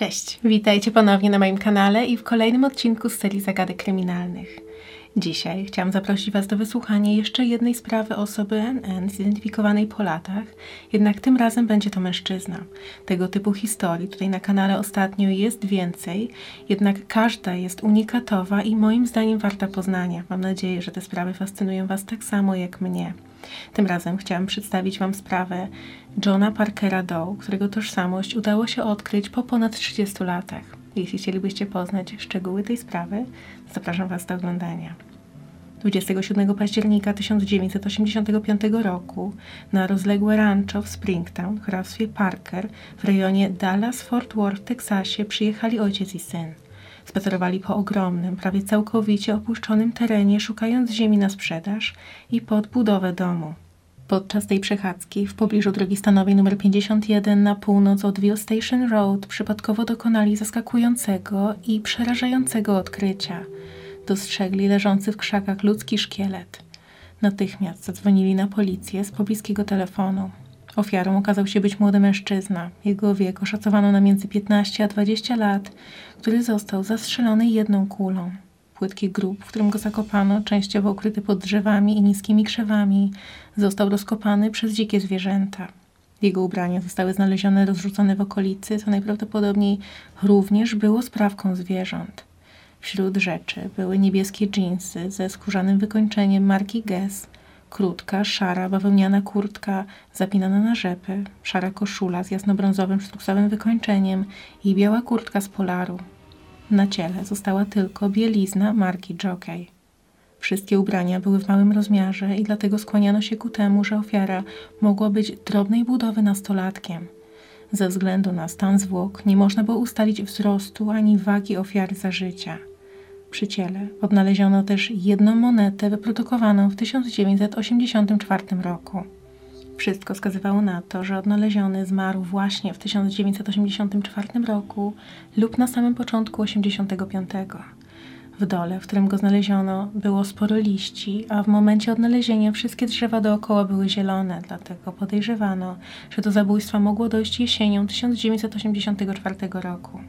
Cześć, witajcie ponownie na moim kanale i w kolejnym odcinku z serii Zagadek Kryminalnych. Dzisiaj chciałam zaprosić Was do wysłuchania jeszcze jednej sprawy osoby NN zidentyfikowanej po latach, jednak tym razem będzie to mężczyzna. Tego typu historii tutaj na kanale ostatnio jest więcej, jednak każda jest unikatowa i moim zdaniem warta poznania. Mam nadzieję, że te sprawy fascynują Was tak samo jak mnie. Tym razem chciałam przedstawić Wam sprawę Johna Parkera Doe, którego tożsamość udało się odkryć po ponad 30 latach. Jeśli chcielibyście poznać szczegóły tej sprawy, zapraszam Was do oglądania. 27 października 1985 roku na rozległe rancho w Springtown, hrabstwie Parker, w rejonie Dallas-Fort Worth w Teksasie przyjechali ojciec i syn. Spacerowali po ogromnym, prawie całkowicie opuszczonym terenie, szukając ziemi na sprzedaż i pod budowę domu. Podczas tej przechadzki w pobliżu drogi stanowej nr 51 na północ od Ville Station Road przypadkowo dokonali zaskakującego i przerażającego odkrycia. Dostrzegli leżący w krzakach ludzki szkielet. Natychmiast zadzwonili na policję z pobliskiego telefonu. Ofiarą okazał się być młody mężczyzna. Jego wiek oszacowano na między 15 a 20 lat, który został zastrzelony jedną kulą. Płytki grób, w którym go zakopano, częściowo ukryty pod drzewami i niskimi krzewami, został rozkopany przez dzikie zwierzęta. Jego ubrania zostały znalezione rozrzucone w okolicy, co najprawdopodobniej również było sprawką zwierząt. Wśród rzeczy były niebieskie dżinsy ze skórzanym wykończeniem marki Guess, krótka, szara, bawełniana kurtka zapinana na rzepy, szara koszula z jasnobrązowym sztruksowym wykończeniem i biała kurtka z polaru. Na ciele została tylko bielizna marki Jockey. Wszystkie ubrania były w małym rozmiarze i dlatego skłaniano się ku temu, że ofiara mogła być drobnej budowy nastolatkiem. Ze względu na stan zwłok nie można było ustalić wzrostu ani wagi ofiary za życia. Przy ciele odnaleziono też jedną monetę wyprodukowaną w 1984 roku. Wszystko wskazywało na to, że odnaleziony zmarł właśnie w 1984 roku lub na samym początku 1985. W dole, w którym go znaleziono, było sporo liści, a w momencie odnalezienia wszystkie drzewa dookoła były zielone, dlatego podejrzewano, że do zabójstwa mogło dojść jesienią 1984 roku.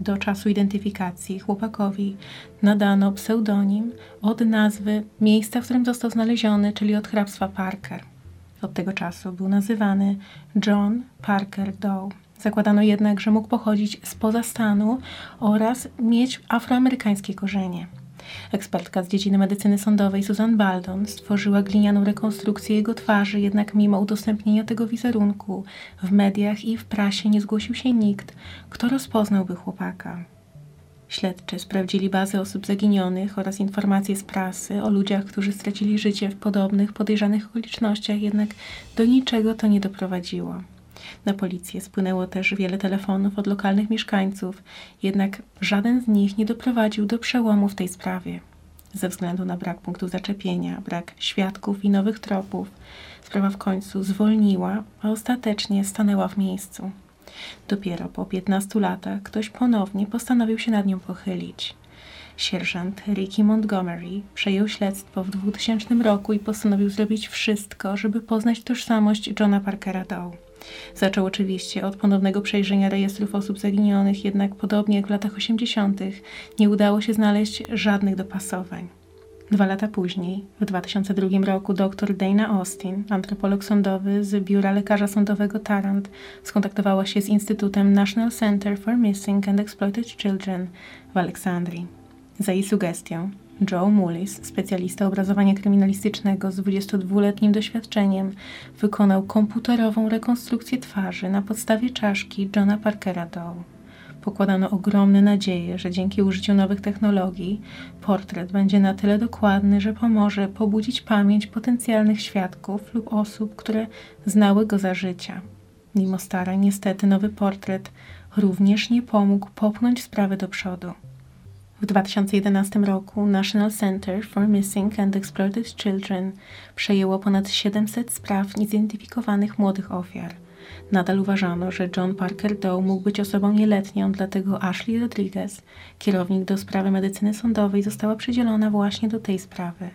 Do czasu identyfikacji chłopakowi nadano pseudonim od nazwy miejsca, w którym został znaleziony, czyli od hrabstwa Parker. Od tego czasu był nazywany John Parker Doe. Zakładano jednak, że mógł pochodzić spoza stanu oraz mieć afroamerykańskie korzenie. Ekspertka z dziedziny medycyny sądowej Susan Baldon stworzyła glinianą rekonstrukcję jego twarzy, jednak mimo udostępnienia tego wizerunku w mediach i w prasie nie zgłosił się nikt, kto rozpoznałby chłopaka. Śledczy sprawdzili bazę osób zaginionych oraz informacje z prasy o ludziach, którzy stracili życie w podobnych, podejrzanych okolicznościach, jednak do niczego to nie doprowadziło. Na policję spłynęło też wiele telefonów od lokalnych mieszkańców, jednak żaden z nich nie doprowadził do przełomu w tej sprawie. Ze względu na brak punktów zaczepienia, brak świadków i nowych tropów, sprawa w końcu zwolniła, a ostatecznie stanęła w miejscu. Dopiero po 15 latach ktoś ponownie postanowił się nad nią pochylić. Sierżant Ricky Montgomery przejął śledztwo w 2000 roku i postanowił zrobić wszystko, żeby poznać tożsamość Johna Parkera Doe. Zaczął oczywiście od ponownego przejrzenia rejestrów osób zaginionych, jednak podobnie jak w latach 80. nie udało się znaleźć żadnych dopasowań. Dwa lata później, w 2002 roku, dr Dana Austin, antropolog sądowy z biura lekarza sądowego Tarrant, skontaktowała się z Instytutem National Center for Missing and Exploited Children w Aleksandrii. Za jej sugestią Joe Mullis, specjalista obrazowania kryminalistycznego z 22-letnim doświadczeniem, wykonał komputerową rekonstrukcję twarzy na podstawie czaszki Johna Parkera Doe. Pokładano ogromne nadzieje, że dzięki użyciu nowych technologii portret będzie na tyle dokładny, że pomoże pobudzić pamięć potencjalnych świadków lub osób, które znały go za życia. Mimo starań, niestety nowy portret również nie pomógł popchnąć sprawy do przodu. W 2011 roku National Center for Missing and Exploited Children przejęło ponad 700 spraw niezidentyfikowanych młodych ofiar. Nadal uważano, że John Parker Doe mógł być osobą nieletnią, dlatego Ashley Rodriguez, kierownik do sprawy medycyny sądowej, została przydzielona właśnie do tej sprawy.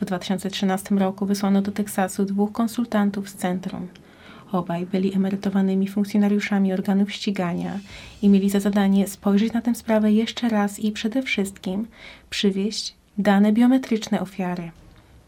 W 2013 roku wysłano do Teksasu dwóch konsultantów z centrum. Obaj byli emerytowanymi funkcjonariuszami organów ścigania i mieli za zadanie spojrzeć na tę sprawę jeszcze raz i przede wszystkim przywieźć dane biometryczne ofiary.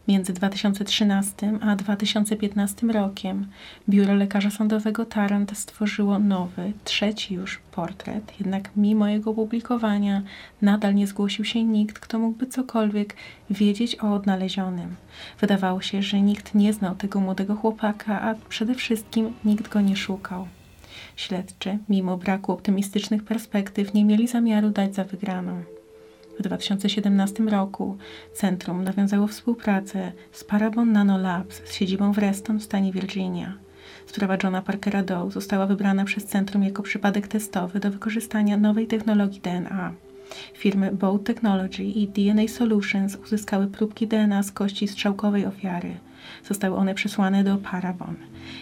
Między 2013 a 2015 rokiem Biuro Lekarza Sądowego Tarant stworzyło nowy, trzeci już portret, jednak mimo jego publikowania nadal nie zgłosił się nikt, kto mógłby cokolwiek wiedzieć o odnalezionym. Wydawało się, że nikt nie znał tego młodego chłopaka, a przede wszystkim nikt go nie szukał. Śledczy, mimo braku optymistycznych perspektyw, nie mieli zamiaru dać za wygraną. W 2017 roku centrum nawiązało współpracę z Parabon Nanolabs z siedzibą w Reston w stanie Virginia. Sprawa Johna Parkera Doe została wybrana przez centrum jako przypadek testowy do wykorzystania nowej technologii DNA. Firmy Bow Technology i DNA Solutions uzyskały próbki DNA z kości strzałkowej ofiary. Zostały one przesłane do Parabon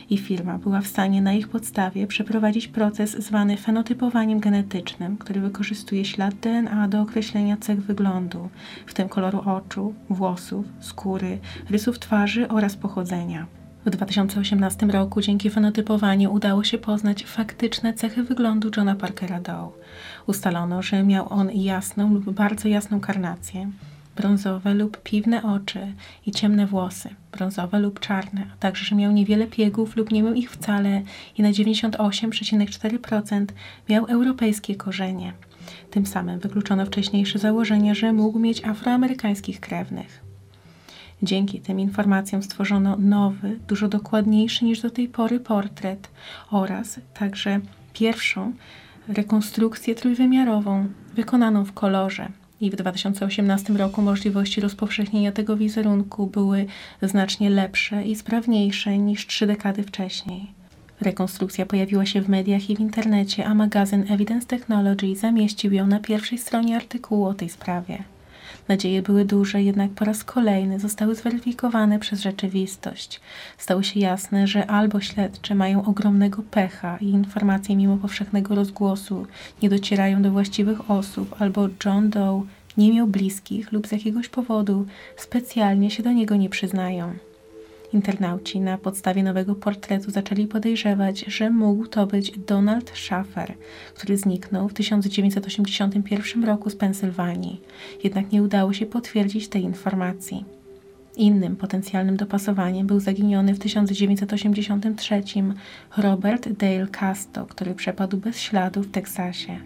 i firma była w stanie na ich podstawie przeprowadzić proces zwany fenotypowaniem genetycznym, który wykorzystuje ślad DNA do określenia cech wyglądu, w tym koloru oczu, włosów, skóry, rysów twarzy oraz pochodzenia. W 2018 roku dzięki fenotypowaniu udało się poznać faktyczne cechy wyglądu Johna Parkera Doe. Ustalono, że miał on jasną lub bardzo jasną karnację, brązowe lub piwne oczy i ciemne włosy, brązowe lub czarne, a także, że miał niewiele piegów lub nie miał ich wcale i na 98,4% miał europejskie korzenie. Tym samym wykluczono wcześniejsze założenie, że mógł mieć afroamerykańskich krewnych. Dzięki tym informacjom stworzono nowy, dużo dokładniejszy niż do tej pory portret oraz także pierwszą rekonstrukcję trójwymiarową wykonaną w kolorze i w 2018 roku możliwości rozpowszechnienia tego wizerunku były znacznie lepsze i sprawniejsze niż trzy dekady wcześniej. Rekonstrukcja pojawiła się w mediach i w internecie, a magazyn Evidence Technology zamieścił ją na pierwszej stronie artykułu o tej sprawie. Nadzieje były duże, jednak po raz kolejny zostały zweryfikowane przez rzeczywistość. Stało się jasne, że albo śledcze mają ogromnego pecha i informacje mimo powszechnego rozgłosu nie docierają do właściwych osób, albo John Doe nie miał bliskich lub z jakiegoś powodu specjalnie się do niego nie przyznają. Internauci na podstawie nowego portretu zaczęli podejrzewać, że mógł to być Donald Schaffer, który zniknął w 1981 roku z Pensylwanii. Jednak nie udało się potwierdzić tej informacji. Innym potencjalnym dopasowaniem był zaginiony w 1983 Robert Dale Casto, który przepadł bez śladu w Teksasie.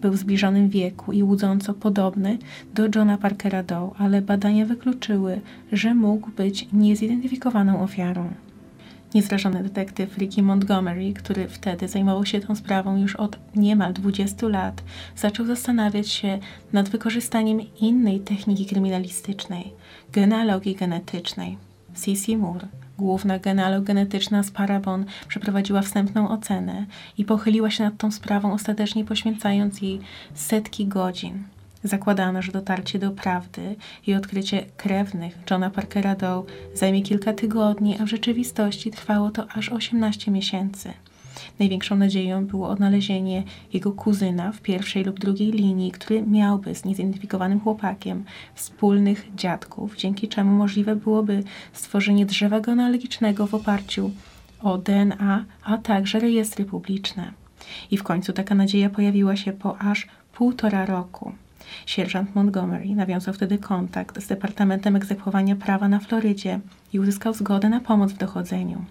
Był w zbliżonym wieku i łudząco podobny do Johna Parkera Doe, ale badania wykluczyły, że mógł być niezidentyfikowaną ofiarą. Niezrażony detektyw Ricky Montgomery, który wtedy zajmował się tą sprawą już od niemal 20 lat, zaczął zastanawiać się nad wykorzystaniem innej techniki kryminalistycznej genealogii genetycznej. C.C. Moore, główna genealog genetyczna z Parabon, przeprowadziła wstępną ocenę i pochyliła się nad tą sprawą, ostatecznie poświęcając jej setki godzin. Zakładano, że dotarcie do prawdy i odkrycie krewnych Johna Parkera Doe zajmie kilka tygodni, a w rzeczywistości trwało to aż 18 miesięcy. Największą nadzieją było odnalezienie jego kuzyna w pierwszej lub drugiej linii, który miałby z niezidentyfikowanym chłopakiem wspólnych dziadków, dzięki czemu możliwe byłoby stworzenie drzewa genealogicznego w oparciu o DNA, a także rejestry publiczne. I w końcu taka nadzieja pojawiła się po aż półtora roku. Sierżant Montgomery nawiązał wtedy kontakt z Departamentem Egzekwowania Prawa na Florydzie i uzyskał zgodę na pomoc w dochodzeniu.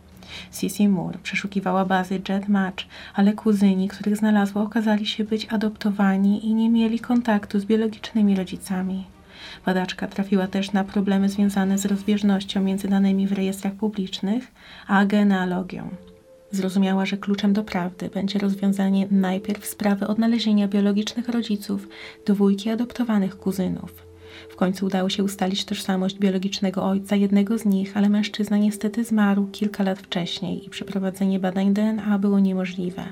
Sissy Moore przeszukiwała bazy Jet Match, ale kuzyni, których znalazła, okazali się być adoptowani i nie mieli kontaktu z biologicznymi rodzicami. Badaczka trafiła też na problemy związane z rozbieżnością między danymi w rejestrach publicznych a genealogią. Zrozumiała, że kluczem do prawdy będzie rozwiązanie najpierw sprawy odnalezienia biologicznych rodziców dwójki adoptowanych kuzynów. W końcu udało się ustalić tożsamość biologicznego ojca jednego z nich, ale mężczyzna niestety zmarł kilka lat wcześniej i przeprowadzenie badań DNA było niemożliwe.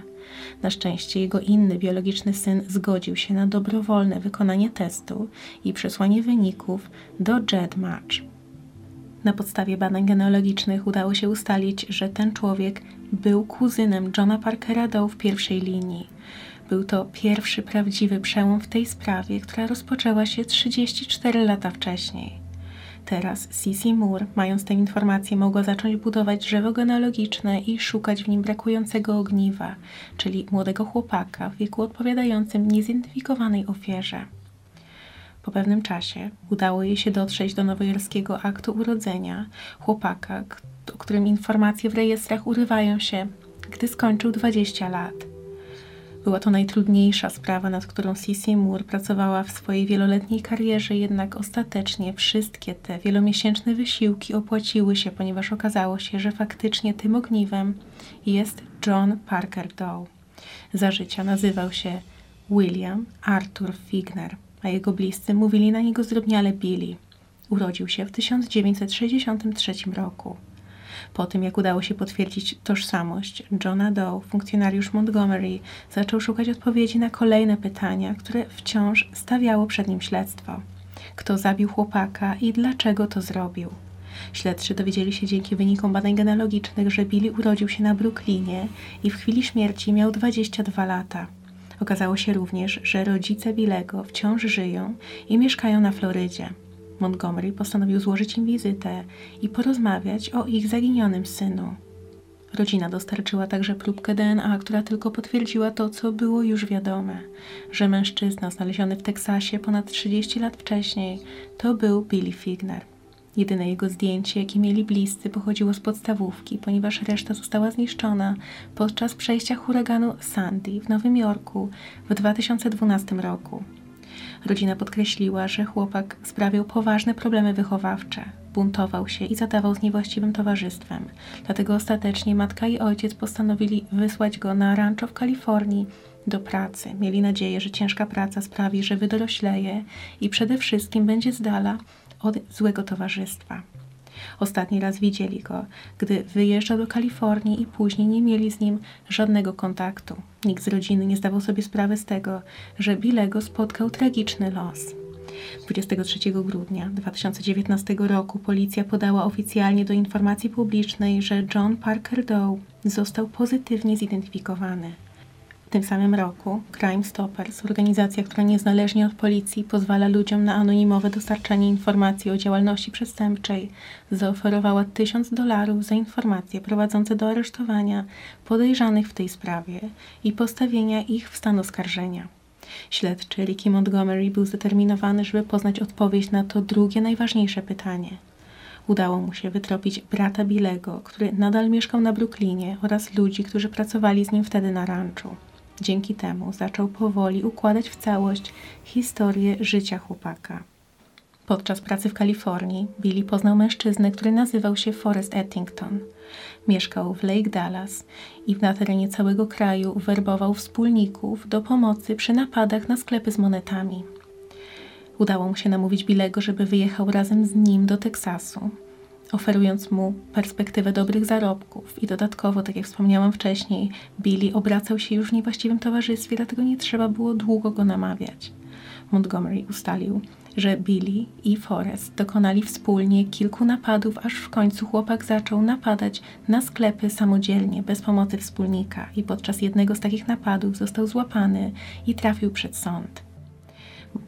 Na szczęście jego inny biologiczny syn zgodził się na dobrowolne wykonanie testu i przesłanie wyników do JEDMatch. Na podstawie badań genealogicznych udało się ustalić, że ten człowiek był kuzynem Johna Parkera Doe w pierwszej linii. Był to pierwszy prawdziwy przełom w tej sprawie, która rozpoczęła się 34 lata wcześniej. Teraz Cici Moore, mając tę informację, mogła zacząć budować drzewo genealogiczne i szukać w nim brakującego ogniwa, czyli młodego chłopaka w wieku odpowiadającym niezidentyfikowanej ofierze. Po pewnym czasie udało jej się dotrzeć do nowojorskiego aktu urodzenia chłopaka, o którym informacje w rejestrach urywają się, gdy skończył 20 lat. Była to najtrudniejsza sprawa, nad którą Cici Moore pracowała w swojej wieloletniej karierze, jednak ostatecznie wszystkie te wielomiesięczne wysiłki opłaciły się, ponieważ okazało się, że faktycznie tym ogniwem jest John Parker Doe. Za życia nazywał się William Arthur Figner a jego bliscy mówili na niego zdrobniale Billy. Urodził się w 1963 roku. Po tym, jak udało się potwierdzić tożsamość Johna Doe, funkcjonariusz Montgomery zaczął szukać odpowiedzi na kolejne pytania, które wciąż stawiało przed nim śledztwo. Kto zabił chłopaka i dlaczego to zrobił? Śledczy dowiedzieli się dzięki wynikom badań genealogicznych, że Billy urodził się na Brooklynie i w chwili śmierci miał 22 lata. Okazało się również, że rodzice Billego wciąż żyją i mieszkają na Florydzie. Montgomery postanowił złożyć im wizytę i porozmawiać o ich zaginionym synu. Rodzina dostarczyła także próbkę DNA, która tylko potwierdziła to, co było już wiadome, że mężczyzna znaleziony w Teksasie ponad 30 lat wcześniej to był Billy Figner. Jedyne jego zdjęcie, jakie mieli bliscy, pochodziło z podstawówki, ponieważ reszta została zniszczona podczas przejścia huraganu Sandy w Nowym Jorku w 2012 roku. Rodzina podkreśliła, że chłopak sprawiał poważne problemy wychowawcze, buntował się i zadawał z niewłaściwym towarzystwem. Dlatego ostatecznie matka i ojciec postanowili wysłać go na rancho w Kalifornii do pracy. Mieli nadzieję, że ciężka praca sprawi, że wydorośleje i przede wszystkim będzie z dala od złego towarzystwa. Ostatni raz widzieli go, gdy wyjeżdżał do Kalifornii i później nie mieli z nim żadnego kontaktu. Nikt z rodziny nie zdawał sobie sprawy z tego, że Billego spotkał tragiczny los. 23 grudnia 2019 roku policja podała oficjalnie do informacji publicznej, że John Parker Doe został pozytywnie zidentyfikowany. Tym samym roku Crime Stoppers, organizacja, która niezależnie od policji pozwala ludziom na anonimowe dostarczanie informacji o działalności przestępczej, zaoferowała tysiąc dolarów za informacje prowadzące do aresztowania podejrzanych w tej sprawie i postawienia ich w stan oskarżenia. Śledczy Ricky Montgomery był zdeterminowany, żeby poznać odpowiedź na to drugie najważniejsze pytanie. Udało mu się wytropić brata Billego, który nadal mieszkał na Brooklynie oraz ludzi, którzy pracowali z nim wtedy na ranczu. Dzięki temu zaczął powoli układać w całość historię życia chłopaka. Podczas pracy w Kalifornii Billy poznał mężczyznę, który nazywał się Forrest Ettington. Mieszkał w Lake Dallas i na terenie całego kraju werbował wspólników do pomocy przy napadach na sklepy z monetami. Udało mu się namówić Billego, żeby wyjechał razem z nim do Teksasu oferując mu perspektywę dobrych zarobków. I dodatkowo, tak jak wspomniałam wcześniej, Billy obracał się już w niewłaściwym towarzystwie, dlatego nie trzeba było długo go namawiać. Montgomery ustalił, że Billy i Forrest dokonali wspólnie kilku napadów, aż w końcu chłopak zaczął napadać na sklepy samodzielnie, bez pomocy wspólnika, i podczas jednego z takich napadów został złapany i trafił przed sąd.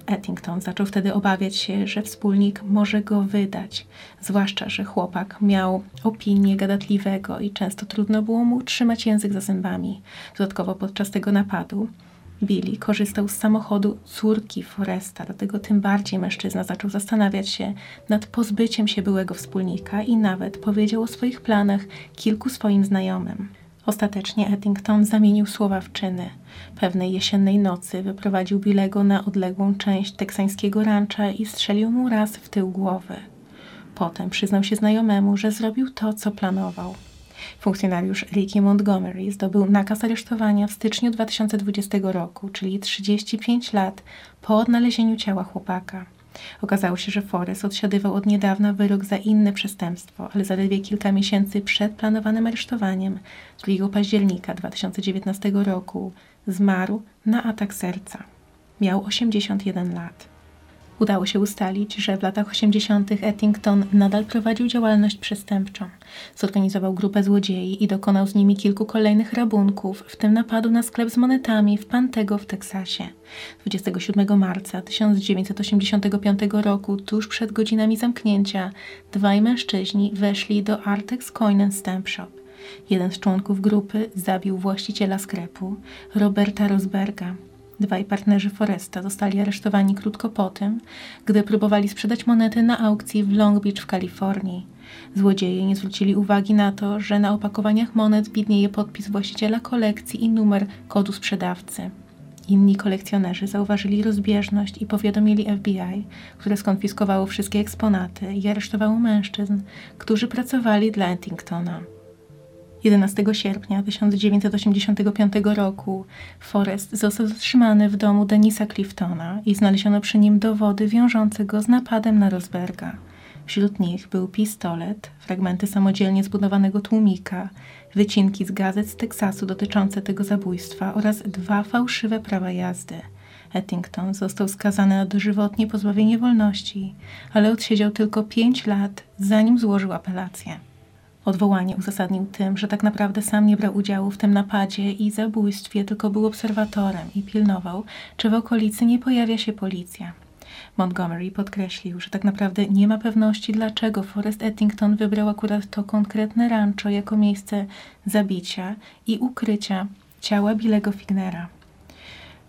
Ettington zaczął wtedy obawiać się, że wspólnik może go wydać, zwłaszcza, że chłopak miał opinię gadatliwego i często trudno było mu trzymać język za zębami. Dodatkowo podczas tego napadu Billy korzystał z samochodu córki Foresta, dlatego tym bardziej mężczyzna zaczął zastanawiać się nad pozbyciem się byłego wspólnika i nawet powiedział o swoich planach kilku swoim znajomym. Ostatecznie Ettington zamienił słowa w czyny. Pewnej jesiennej nocy wyprowadził Billego na odległą część teksańskiego rancza i strzelił mu raz w tył głowy. Potem przyznał się znajomemu, że zrobił to, co planował. Funkcjonariusz Ricky Montgomery zdobył nakaz aresztowania w styczniu 2020 roku, czyli 35 lat po odnalezieniu ciała chłopaka. Okazało się, że Forrest odsiadywał od niedawna wyrok za inne przestępstwo, ale zaledwie kilka miesięcy przed planowanym aresztowaniem 2 października 2019 roku zmarł na atak serca. Miał 81 lat. Udało się ustalić, że w latach 80. Ettington nadal prowadził działalność przestępczą. Zorganizował grupę złodziei i dokonał z nimi kilku kolejnych rabunków, w tym napadu na sklep z monetami w Pantego w Teksasie. 27 marca 1985 roku, tuż przed godzinami zamknięcia, dwaj mężczyźni weszli do Artex Coin and Stamp Shop. Jeden z członków grupy zabił właściciela sklepu, Roberta Rosberga. Dwaj partnerzy Foresta zostali aresztowani krótko po tym, gdy próbowali sprzedać monety na aukcji w Long Beach w Kalifornii. Złodzieje nie zwrócili uwagi na to, że na opakowaniach monet widnieje podpis właściciela kolekcji i numer kodu sprzedawcy. Inni kolekcjonerzy zauważyli rozbieżność i powiadomili FBI, które skonfiskowało wszystkie eksponaty i aresztowało mężczyzn, którzy pracowali dla Ettingtona. 11 sierpnia 1985 roku Forrest został zatrzymany w domu Denisa Cliftona i znaleziono przy nim dowody wiążące go z napadem na Rosberga. Wśród nich był pistolet, fragmenty samodzielnie zbudowanego tłumika, wycinki z gazet z Teksasu dotyczące tego zabójstwa oraz dwa fałszywe prawa jazdy. Ettington został skazany na dożywotnie pozbawienie wolności, ale odsiedział tylko pięć lat, zanim złożył apelację. Odwołanie uzasadnił tym, że tak naprawdę sam nie brał udziału w tym napadzie i zabójstwie, tylko był obserwatorem i pilnował, czy w okolicy nie pojawia się policja. Montgomery podkreślił, że tak naprawdę nie ma pewności, dlaczego Forrest Ettington wybrał akurat to konkretne rancho jako miejsce zabicia i ukrycia ciała Billego Fignera.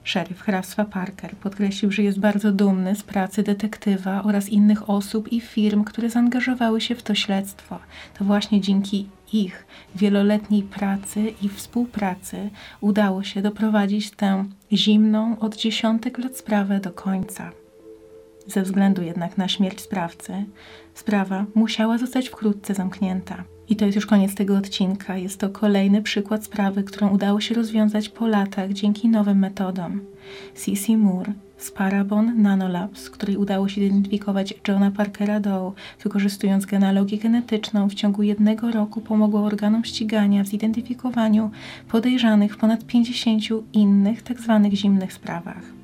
Szeryf hrabstwa Parker podkreślił, że jest bardzo dumny z pracy detektywa oraz innych osób i firm, które zaangażowały się w to śledztwo. To właśnie dzięki ich wieloletniej pracy i współpracy udało się doprowadzić tę zimną od dziesiątek lat sprawę do końca. Ze względu jednak na śmierć sprawcy, sprawa musiała zostać wkrótce zamknięta. I to jest już koniec tego odcinka. Jest to kolejny przykład sprawy, którą udało się rozwiązać po latach dzięki nowym metodom. C.C. Moore z Parabon Nanolabs, której udało się identyfikować Johna Parkera Doe, wykorzystując genealogię genetyczną, w ciągu jednego roku pomogła organom ścigania w zidentyfikowaniu podejrzanych w ponad 50 innych tzw. Tak zimnych sprawach.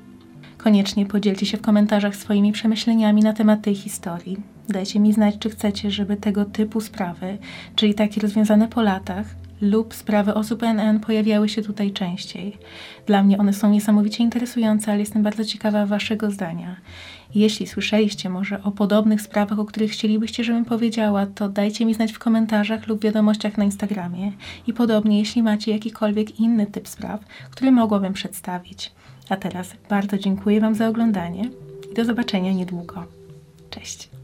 Koniecznie podzielcie się w komentarzach swoimi przemyśleniami na temat tej historii. Dajcie mi znać, czy chcecie, żeby tego typu sprawy, czyli takie rozwiązane po latach, lub sprawy osób NN pojawiały się tutaj częściej. Dla mnie one są niesamowicie interesujące, ale jestem bardzo ciekawa Waszego zdania. Jeśli słyszeliście może o podobnych sprawach, o których chcielibyście, żebym powiedziała, to dajcie mi znać w komentarzach lub wiadomościach na Instagramie. I podobnie, jeśli macie jakikolwiek inny typ spraw, który mogłabym przedstawić. A teraz bardzo dziękuję Wam za oglądanie i do zobaczenia niedługo. Cześć.